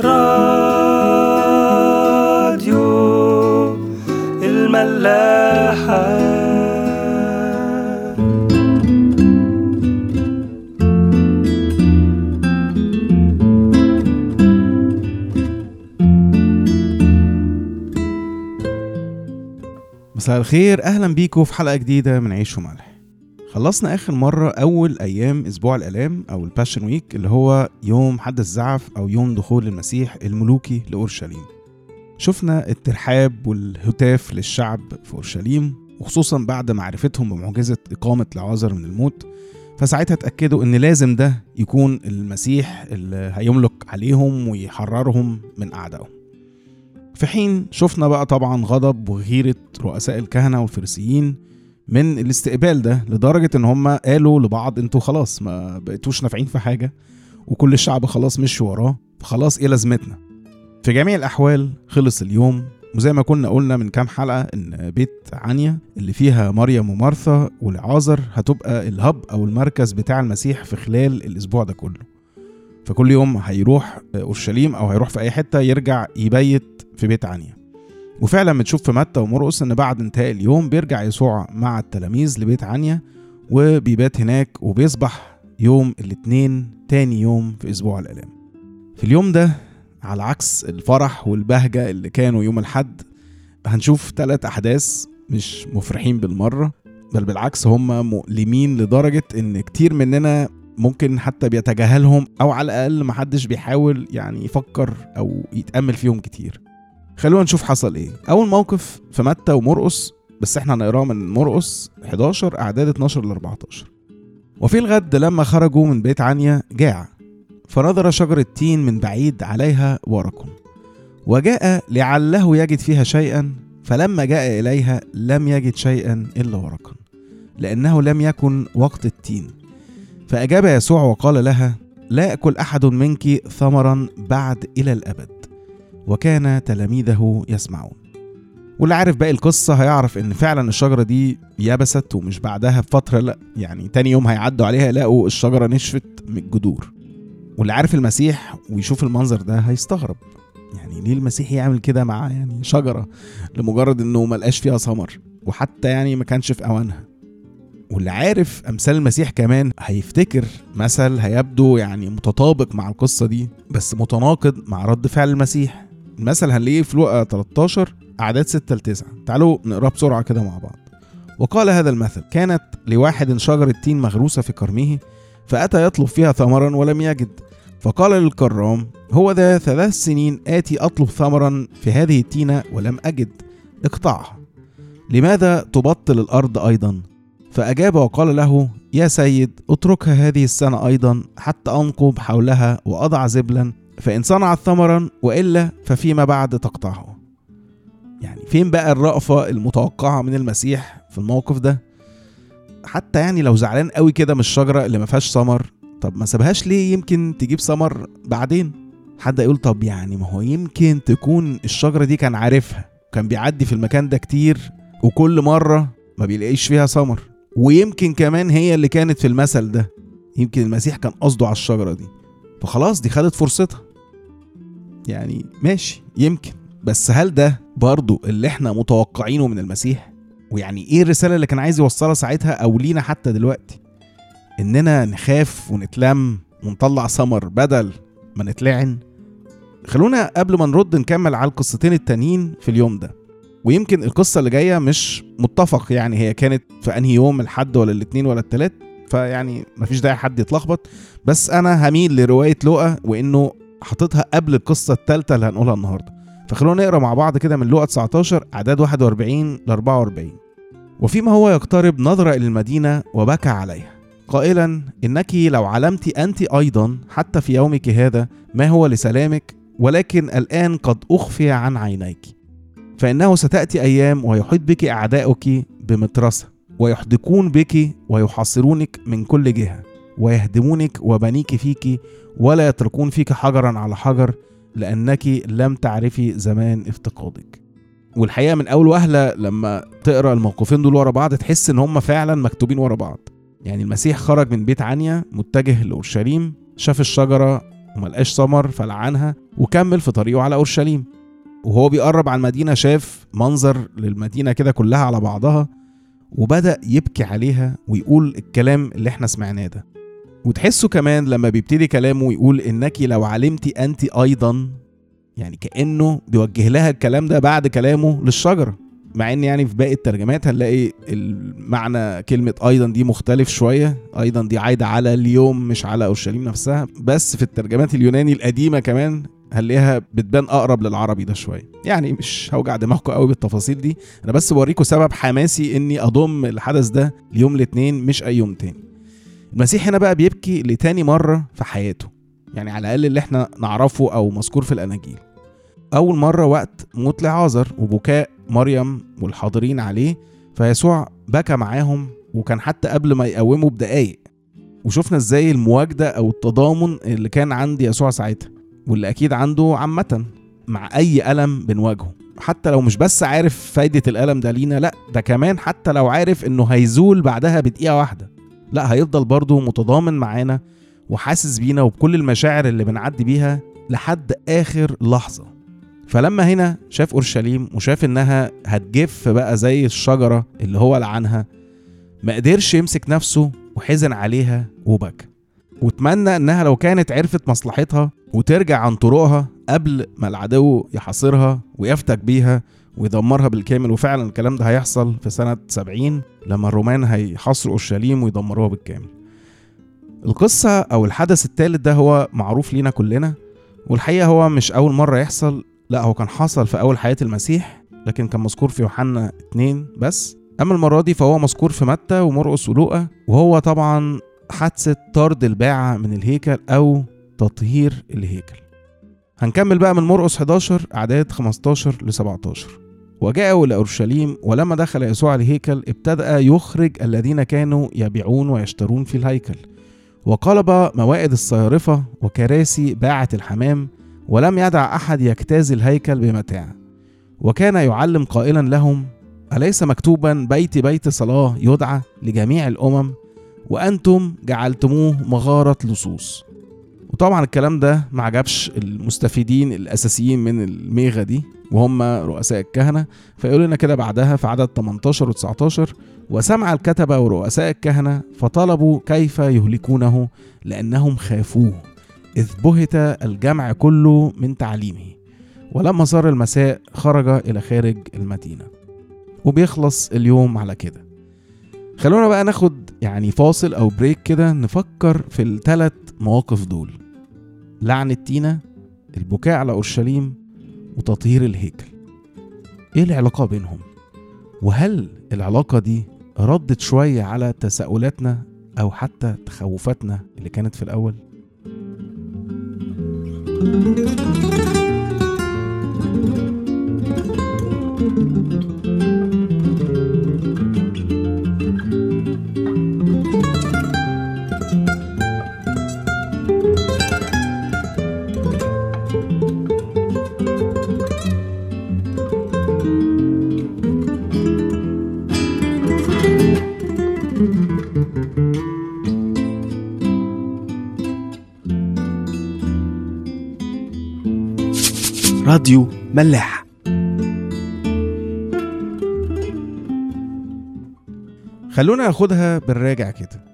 راديو الملاحة. مساء الخير أهلا بيكم في حلقة جديدة من عيش وملح. خلصنا آخر مرة أول أيام أسبوع الالام أو ال Passion Week اللي هو يوم حد الزعف أو يوم دخول المسيح الملوكي لأورشليم. شفنا الترحاب والهتاف للشعب في أورشليم وخصوصا بعد معرفتهم بمعجزة إقامة لعازر من الموت فساعتها اتأكدوا إن لازم ده يكون المسيح اللي هيملك عليهم ويحررهم من اعدائهم في حين شفنا بقى طبعا غضب وغيرة رؤساء الكهنة والفريسيين من الاستقبال ده لدرجة إن هم قالوا لبعض أنتوا خلاص ما بقيتوش نافعين في حاجة وكل الشعب خلاص مشي وراه فخلاص إيه لازمتنا؟ في جميع الأحوال خلص اليوم وزي ما كنا قلنا من كام حلقة إن بيت عنيا اللي فيها مريم ومارثا والعازر هتبقى الهب أو المركز بتاع المسيح في خلال الأسبوع ده كله. فكل يوم هيروح أورشليم أو هيروح في أي حتة يرجع يبيت في بيت عنيا. وفعلا بتشوف في متى ومرقس إن بعد انتهاء اليوم بيرجع يسوع مع التلاميذ لبيت عنيا وبيبات هناك وبيصبح يوم الاثنين تاني يوم في أسبوع الألام. في اليوم ده على عكس الفرح والبهجة اللي كانوا يوم الحد هنشوف ثلاث أحداث مش مفرحين بالمرة بل بالعكس هم مؤلمين لدرجة إن كتير مننا ممكن حتى بيتجاهلهم أو على الأقل محدش بيحاول يعني يفكر أو يتأمل فيهم كتير. خلونا نشوف حصل إيه. أول موقف في متى ومرقس بس إحنا هنقراه من مرقس 11 أعداد 12 ل 14 وفي الغد لما خرجوا من بيت عنيا جاع. فنظر شجرة تين من بعيد عليها ورق وجاء لعله يجد فيها شيئا فلما جاء إليها لم يجد شيئا إلا ورقا لأنه لم يكن وقت التين. فأجاب يسوع وقال لها لا يأكل أحد منك ثمرا بعد إلى الأبد. وكان تلاميذه يسمعون. واللي عارف باقي القصة هيعرف إن فعلا الشجرة دي يبست ومش بعدها بفترة لأ يعني تاني يوم هيعدوا عليها يلاقوا الشجرة نشفت من الجذور. واللي عارف المسيح ويشوف المنظر ده هيستغرب. يعني ليه المسيح يعمل كده مع يعني شجرة لمجرد إنه ملقاش فيها ثمر وحتى يعني ما كانش في أوانها. واللي عارف أمثال المسيح كمان هيفتكر مثل هيبدو يعني متطابق مع القصة دي بس متناقض مع رد فعل المسيح. المثل هنلاقيه في لقا 13 أعداد 6 ل 9 تعالوا نقراه بسرعة كده مع بعض. وقال هذا المثل كانت لواحد شجرة تين مغروسة في كرمه فأتى يطلب فيها ثمرا ولم يجد. فقال للكرام هو ذا ثلاث سنين آتي أطلب ثمرا في هذه التينة ولم أجد. اقطعها. لماذا تبطل الأرض أيضا؟ فأجاب وقال له يا سيد اتركها هذه السنة أيضا حتى أنقب حولها وأضع زبلا فإن صنعت ثمرا وإلا ففيما بعد تقطعه. يعني فين بقى الرأفة المتوقعة من المسيح في الموقف ده؟ حتى يعني لو زعلان قوي كده من الشجرة اللي ما فيهاش ثمر طب ما سابهاش ليه يمكن تجيب ثمر بعدين؟ حد يقول طب يعني ما هو يمكن تكون الشجرة دي كان عارفها كان بيعدي في المكان ده كتير وكل مرة ما بيلاقيش فيها ثمر. ويمكن كمان هي اللي كانت في المثل ده يمكن المسيح كان قصده على الشجرة دي. فخلاص دي خدت فرصتها. يعني ماشي يمكن. بس هل ده برضو اللي إحنا متوقعينه من المسيح؟ ويعني إيه الرسالة اللي كان عايز يوصلها ساعتها أو لينا حتى دلوقتي؟ إننا نخاف ونتلم ونطلع ثمر بدل ما نتلعن؟ خلونا قبل ما نرد نكمل على القصتين التانيين في اليوم ده. ويمكن القصة اللي جاية مش متفق يعني هي كانت في أنهي يوم الحد ولا الاثنين ولا التلات؟ فيعني مفيش داعي حد يتلخبط. بس أنا هميل لرواية لوقا وإنه حاططها قبل القصة التالتة اللي هنقولها النهاردة. فخلونا نقرأ مع بعض كده من لوقا 19 أعداد 41 ل 44 وفيما هو يقترب نظر إلى المدينة وبكى عليها. قائلا إنك لو علمت أنت أيضا حتى في يومك هذا ما هو لسلامك ولكن الآن قد أخفي عن عينيك. فإنه ستأتي أيام ويحيط بك أعداؤك بمترسة ويحدقون بك ويحاصرونك من كل جهة. ويهدمونك وبنيك فيك ولا يتركون فيك حجرا على حجر لأنك لم تعرفي زمان افتقادك. والحقيقة من أول وهلة لما تقرأ الموقفين دول ورا بعض تحس إن هم فعلا مكتوبين ورا بعض. يعني المسيح خرج من بيت عنيا متجه لأورشليم شاف الشجرة وملقاش ثمر فلعنها وكمل في طريقه على أورشليم. وهو بيقرب على المدينة شاف منظر للمدينة كده كلها على بعضها وبدأ يبكي عليها ويقول الكلام اللي إحنا سمعناه ده. وتحسوا كمان لما بيبتدي كلامه ويقول إنك لو علمت أنت أيضا يعني كأنه بيوجه لها الكلام ده بعد كلامه للشجرة. مع إن يعني في باقي الترجمات هنلاقي المعنى كلمة أيضا دي مختلف شوية أيضا دي عايدة على اليوم مش على أورشليم نفسها. بس في الترجمات اليوناني القديمة كمان هنلاقيها بتبان أقرب للعربي ده شوية. يعني مش هوجع دماغكم قوي بالتفاصيل دي. أنا بس بوريكم سبب حماسي إني أضم الحدث ده ليوم الاثنين مش أي يوم تاني. المسيح هنا بقى بيبكي لتاني مرة في حياته. يعني على الأقل اللي إحنا نعرفه أو مذكور في الأناجيل. أول مرة وقت موت لعازر وبكاء مريم والحاضرين عليه فيسوع بكى معاهم وكان حتى قبل ما يقوموا بدقايق. وشفنا إزاي المواجدة أو التضامن اللي كان عند يسوع ساعتها واللي أكيد عنده عامة مع أي ألم بنواجهه. حتى لو مش بس عارف فايدة الألم ده لينا لأ ده كمان حتى لو عارف إنه هيزول بعدها بدقيقة واحدة. لا هيفضل برضه متضامن معانا وحاسس بينا وبكل المشاعر اللي بنعدي بيها لحد آخر لحظة. فلما هنا شاف أورشليم وشاف إنها هتجف بقى زي الشجرة اللي هو لعنها ما قدرش يمسك نفسه وحزن عليها وبكى. واتمنى إنها لو كانت عرفت مصلحتها وترجع عن طرقها قبل ما العدو يحاصرها ويفتك بيها ويدمرها بالكامل وفعلا الكلام ده هيحصل في سنة 70 لما الرومان هيحاصروا أورشليم ويدمروها بالكامل. القصة أو الحدث الثالث ده هو معروف لينا كلنا والحقيقة هو مش أول مرة يحصل لا هو كان حصل في أول حياة المسيح لكن كان مذكور في يوحنا 2 بس. أما المرة دي فهو مذكور في متى ومرقس ولوقا وهو طبعا حادثة طرد الباعة من الهيكل أو تطهير الهيكل. هنكمل بقى من مرقس 11 أعداد 15 ل 17 وجاءوا إلى أورشليم ولما دخل يسوع الهيكل ابتدأ يخرج الذين كانوا يبيعون ويشترون في الهيكل. وقلب موائد الصيارفة وكراسي باعة الحمام ولم يدع أحد يجتاز الهيكل بمتاع. وكان يعلم قائلا لهم أليس مكتوبا بيت بيت صلاة يدعى لجميع الأمم؟ وأنتم جعلتموه مغارة لصوص. وطبعا الكلام ده ما عجبش المستفيدين الأساسيين من الميغة دي وهم رؤساء الكهنة. فيقول لنا كده بعدها في عدد 18 و 19 وسمع الكتبة ورؤساء الكهنة فطلبوا كيف يهلكونه لأنهم خافوه إذ بهت الجمع كله من تعليمه. ولما صار المساء خرج إلى خارج المدينة. وبيخلص اليوم على كده. خلونا بقى ناخد يعني فاصل أو بريك كده نفكر في الثلاث مواقف دول. لعن التينة البكاء على أورشليم وتطهير الهيكل إيه العلاقة بينهم؟ وهل العلاقة دي ردت شوية على تساؤلاتنا أو حتى تخوفاتنا اللي كانت في الأول؟ راديو ملاح. خلونا ناخدها بالراجع كده.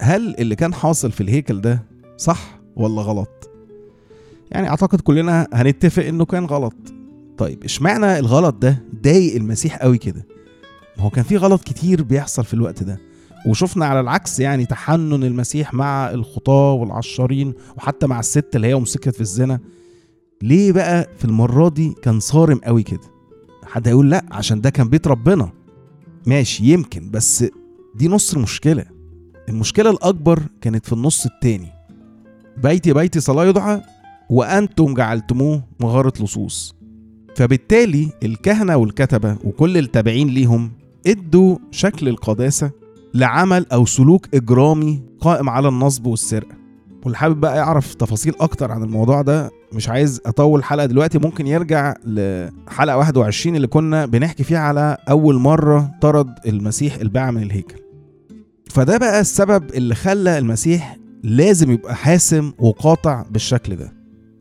هل اللي كان حاصل في الهيكل ده صح ولا غلط؟ يعني أعتقد كلنا هنتفق إنه كان غلط. طيب إشمعنى الغلط ده ضايق المسيح قوي كده؟ ما هو كان في غلط كتير بيحصل في الوقت ده. وشفنا على العكس يعني تحنن المسيح مع الخطاة والعشارين وحتى مع الست اللي هي مسكت في الزنا. ليه بقى في المرة دي كان صارم قوي كده؟ حد هيقول لا عشان ده كان بيت ربنا. ماشي يمكن بس دي نص المشكلة المشكلة الأكبر كانت في النص التاني. بيتي بيتي صلاة يدعى وأنتم جعلتموه مغارة لصوص. فبالتالي الكهنة والكتبة وكل التابعين ليهم ادوا شكل القداسة لعمل أو سلوك إجرامي قائم على النصب والسرقة. واللي حابب بقى يعرف تفاصيل أكتر عن الموضوع ده مش عايز أطول الحلقة دلوقتي ممكن يرجع لحلقة 21 اللي كنا بنحكي فيها على أول مرة طرد المسيح الباعة من الهيكل. فده بقى السبب اللي خلى المسيح لازم يبقى حاسم وقاطع بالشكل ده.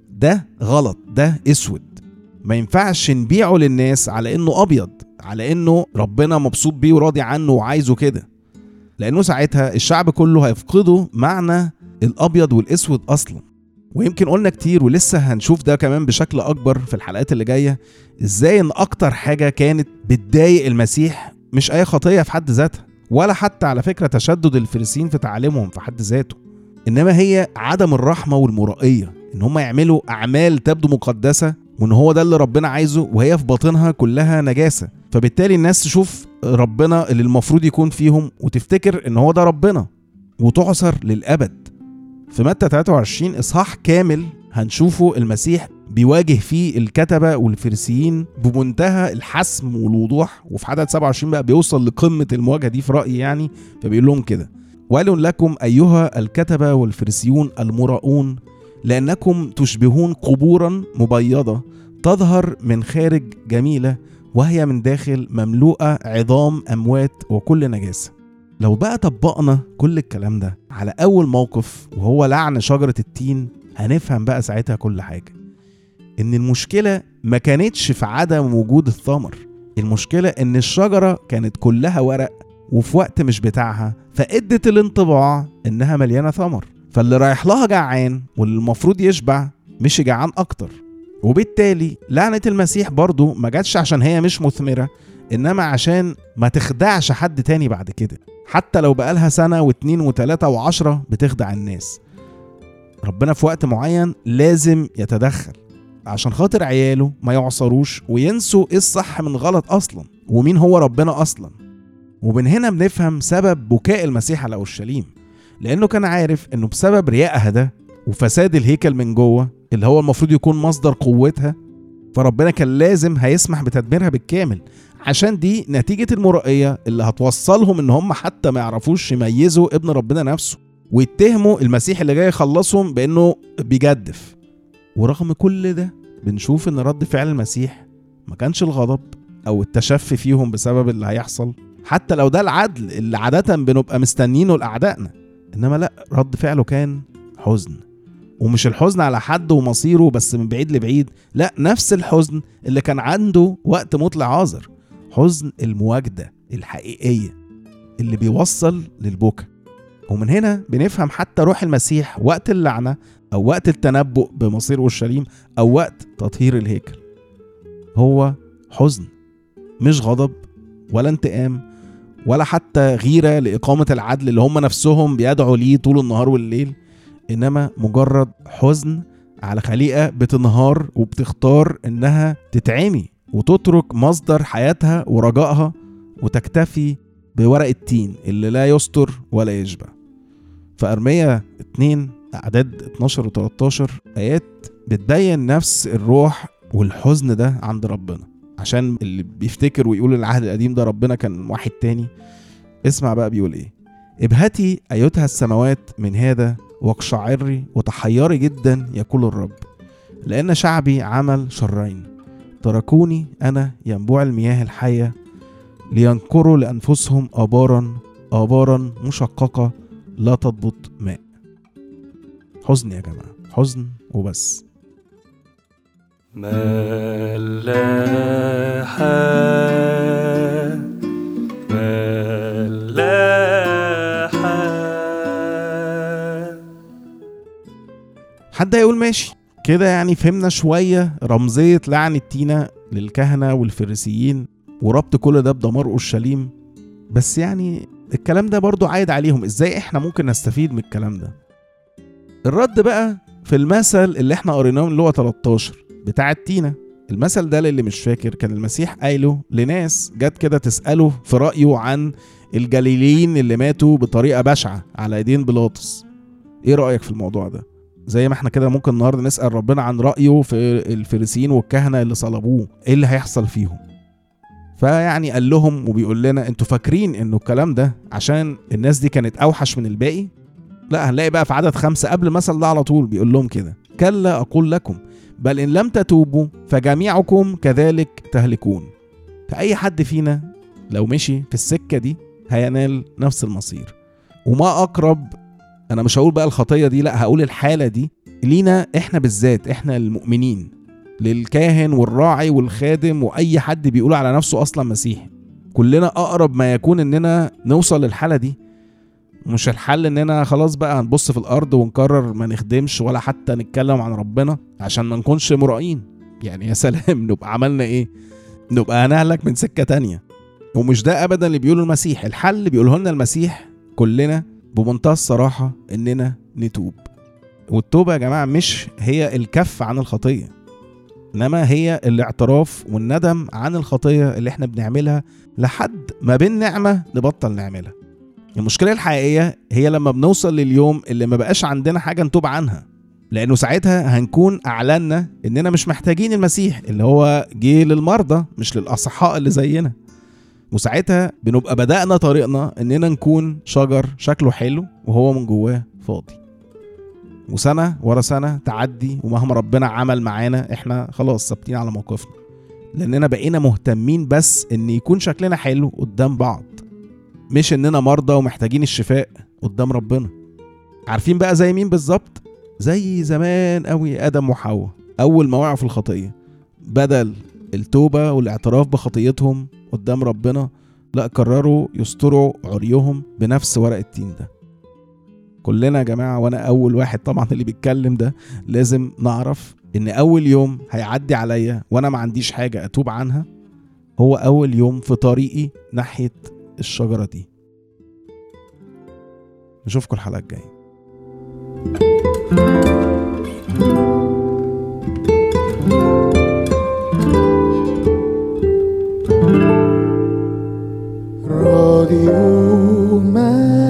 ده غلط ده أسود. ما ينفعش نبيعه للناس على إنه أبيض على إنه ربنا مبسوط بيه وراضي عنه وعايزه كده. لأنه ساعتها الشعب كله هيفقده معنى الأبيض والأسود أصلا. ويمكن قلنا كتير ولسه هنشوف ده كمان بشكل أكبر في الحلقات اللي جاية إزاي إن أكتر حاجة كانت بتضايق المسيح مش أي خطية في حد ذاتها ولا حتى على فكرة تشدد الفريسيين في تعاليمهم في حد ذاته إنما هي عدم الرحمة والمرائية إن هم يعملوا أعمال تبدو مقدسة وإن هو ده اللي ربنا عايزه وهي في باطنها كلها نجاسة. فبالتالي الناس تشوف ربنا اللي المفروض يكون فيهم وتفتكر إن هو ده ربنا وتعصر للأبد. في متى 23 إصحاح كامل هنشوفه المسيح بيواجه فيه الكتبة والفريسيين بمنتهى الحسم والوضوح وفي عدد 27 بقى بيوصل لقمة المواجهة دي في رأيي يعني فبيقول لهم كده ويل لكم أيها الكتبة والفريسيون المراؤون لأنكم تشبهون قبورا مبيضة تظهر من خارج جميلة وهي من داخل مملوءة عظام أموات وكل نجاسة. لو بقى طبقنا كل الكلام ده على أول موقف وهو لعن شجرة التين هنفهم بقى ساعتها كل حاجة. إن المشكلة ما كانتش في عدم وجود الثمر المشكلة إن الشجرة كانت كلها ورق وفي وقت مش بتاعها فأدت الانطباع إنها مليانة ثمر فاللي رايح لها جعان واللي المفروض يشبع مش جعان أكتر. وبالتالي لعنة المسيح برضو ما جاتش عشان هي مش مثمرة. إنما عشان ما تخدعش حد تاني بعد كده. حتى لو بقالها سنة واتنين وتلاتة وعشرة بتخدع الناس. ربنا في وقت معين لازم يتدخل. عشان خاطر عياله ما يعصروش وينسوا إيه الصح من غلط أصلا ومين هو ربنا أصلا. ومن هنا بنفهم سبب بكاء المسيح على أورشليم. لأنه كان عارف إنه بسبب ريائها ده وفساد الهيكل من جوه اللي هو المفروض يكون مصدر قوتها فربنا كان لازم هيسمح بتدميرها بالكامل. عشان دي نتيجة المرائية اللي هتوصلهم إن هم حتى ما يعرفوش يميزوا ابن ربنا نفسه ويتهموا المسيح اللي جاي يخلصهم بإنه بيجدف. ورغم كل ده بنشوف إن رد فعل المسيح ما كانش الغضب أو التشفي فيهم بسبب اللي هيحصل. حتى لو ده العدل اللي عادة بنبقى مستنينه لأعدائنا إنما لأ رد فعله كان حزن. ومش الحزن على حد ومصيره بس من بعيد لبعيد لا نفس الحزن اللي كان عنده وقت مطلع عازر حزن المواجدة الحقيقية اللي بيوصل للبكا ومن هنا بنفهم حتى روح المسيح وقت اللعنة أو وقت التنبؤ بمصير أورشليم أو وقت تطهير الهيكل. هو حزن مش غضب ولا انتقام ولا حتى غيرة لإقامة العدل اللي هم نفسهم بيدعوا ليه طول النهار والليل. إنما مجرد حزن على خليقة بتنهار وبتختار إنها تتعمي وتترك مصدر حياتها ورجائها وتكتفي بورق التين اللي لا يستر ولا يشبع. فأرمية 2 أعداد 12 و 13 آيات بتبين نفس الروح والحزن ده عند ربنا. عشان اللي بيفتكر ويقول العهد القديم ده ربنا كان واحد تاني اسمع بقى بيقول إيه. ابهتي أيتها السماوات من هذا واقشعري وتحيري جدا يقول الرب لأن شعبي عمل شرين تركوني أنا ينبوع المياه الحية لينكروا لأنفسهم ابارا ابارا مشققة لا تضبط ماء. حزن يا جماعة حزن وبس. ملاحة حد هيقول ماشي. كده يعني فهمنا شوية رمزية لعن التينة للكهنة والفريسيين وربط كل ده بدمار أورشليم. بس يعني الكلام ده برضو عايد عليهم إزاي إحنا ممكن نستفيد من الكلام ده؟ الرد بقى في المثل اللي إحنا قريناه من اللي هو 13 بتاع التينة المثل ده للي مش فاكر كان المسيح قايله لناس جت كده تسأله في رأيه عن الجليليين اللي ماتوا بطريقة بشعة على ايدين بيلاطس. إيه رأيك في الموضوع ده؟ زي ما إحنا كده ممكن النهارده نسأل ربنا عن رأيه في الفريسيين والكهنة اللي صلبوه. إيه اللي هيحصل فيهم؟ فيعني قال لهم وبيقول لنا أنتوا فاكرين انه الكلام ده عشان الناس دي كانت أوحش من الباقي؟ لا هنلاقي بقى في عدد خمسة قبل المثل ده على طول بيقول لهم كده. كلا أقول لكم بل إن لم تتوبوا فجميعكم كذلك تهلكون. فأي حد فينا لو مشي في السكة دي هينال نفس المصير. وما أقرب أنا مش هقول بقى الخطية دي لأ هقول الحالة دي. لينا إحنا بالذات إحنا المؤمنين للكاهن والراعي والخادم وأي حد بيقول على نفسه أصلا مسيحي. كلنا أقرب ما يكون إننا نوصل للحالة دي. مش الحل إننا خلاص بقى هنبص في الأرض ونقرر ما نخدمش ولا حتى نتكلم عن ربنا عشان ما نكونش مرائين يعني يا سلام نبقى عملنا إيه؟ نبقى هنهلك من سكة تانية. ومش ده ابدا اللي بيقوله المسيح. الحل بيقوله لنا المسيح كلنا بمنتهى الصراحة إننا نتوب. والتوبة يا جماعة مش هي الكف عن الخطية إنما هي الاعتراف والندم عن الخطية اللي إحنا بنعملها لحد ما بين نعمه نبطل نعملها. المشكلة الحقيقية هي لما بنوصل لليوم اللي ما بقاش عندنا حاجة نتوب عنها لأنه ساعتها هنكون أعلنا إننا مش محتاجين المسيح اللي هو جه للمرضى مش للأصحاء اللي زينا. وساعتها بنبقى بدأنا طريقنا إننا نكون شجر شكله حلو وهو من جواه فاضي. وسنة ورا سنة تعدي ومهما ربنا عمل معانا إحنا خلاص ثابتين على موقفنا. لأننا بقينا مهتمين بس إن يكون شكلنا حلو قدام بعض. مش إننا مرضى ومحتاجين الشفاء قدام ربنا. عارفين بقى زي مين بالظبط؟ زي زمان قوي آدم وحواء. أول ما وقعوا في الخطية. بدل التوبة والاعتراف بخطيتهم قدام ربنا لا قرروا يستروا عريهم بنفس ورق التين ده. كلنا يا جماعة وأنا أول واحد طبعا اللي بيتكلم ده لازم نعرف إن أول يوم هيعدي عليا وأنا ما عنديش حاجة أتوب عنها هو أول يوم في طريقي ناحية الشجرة دي. نشوفكم الحلقة الجاية. you, my.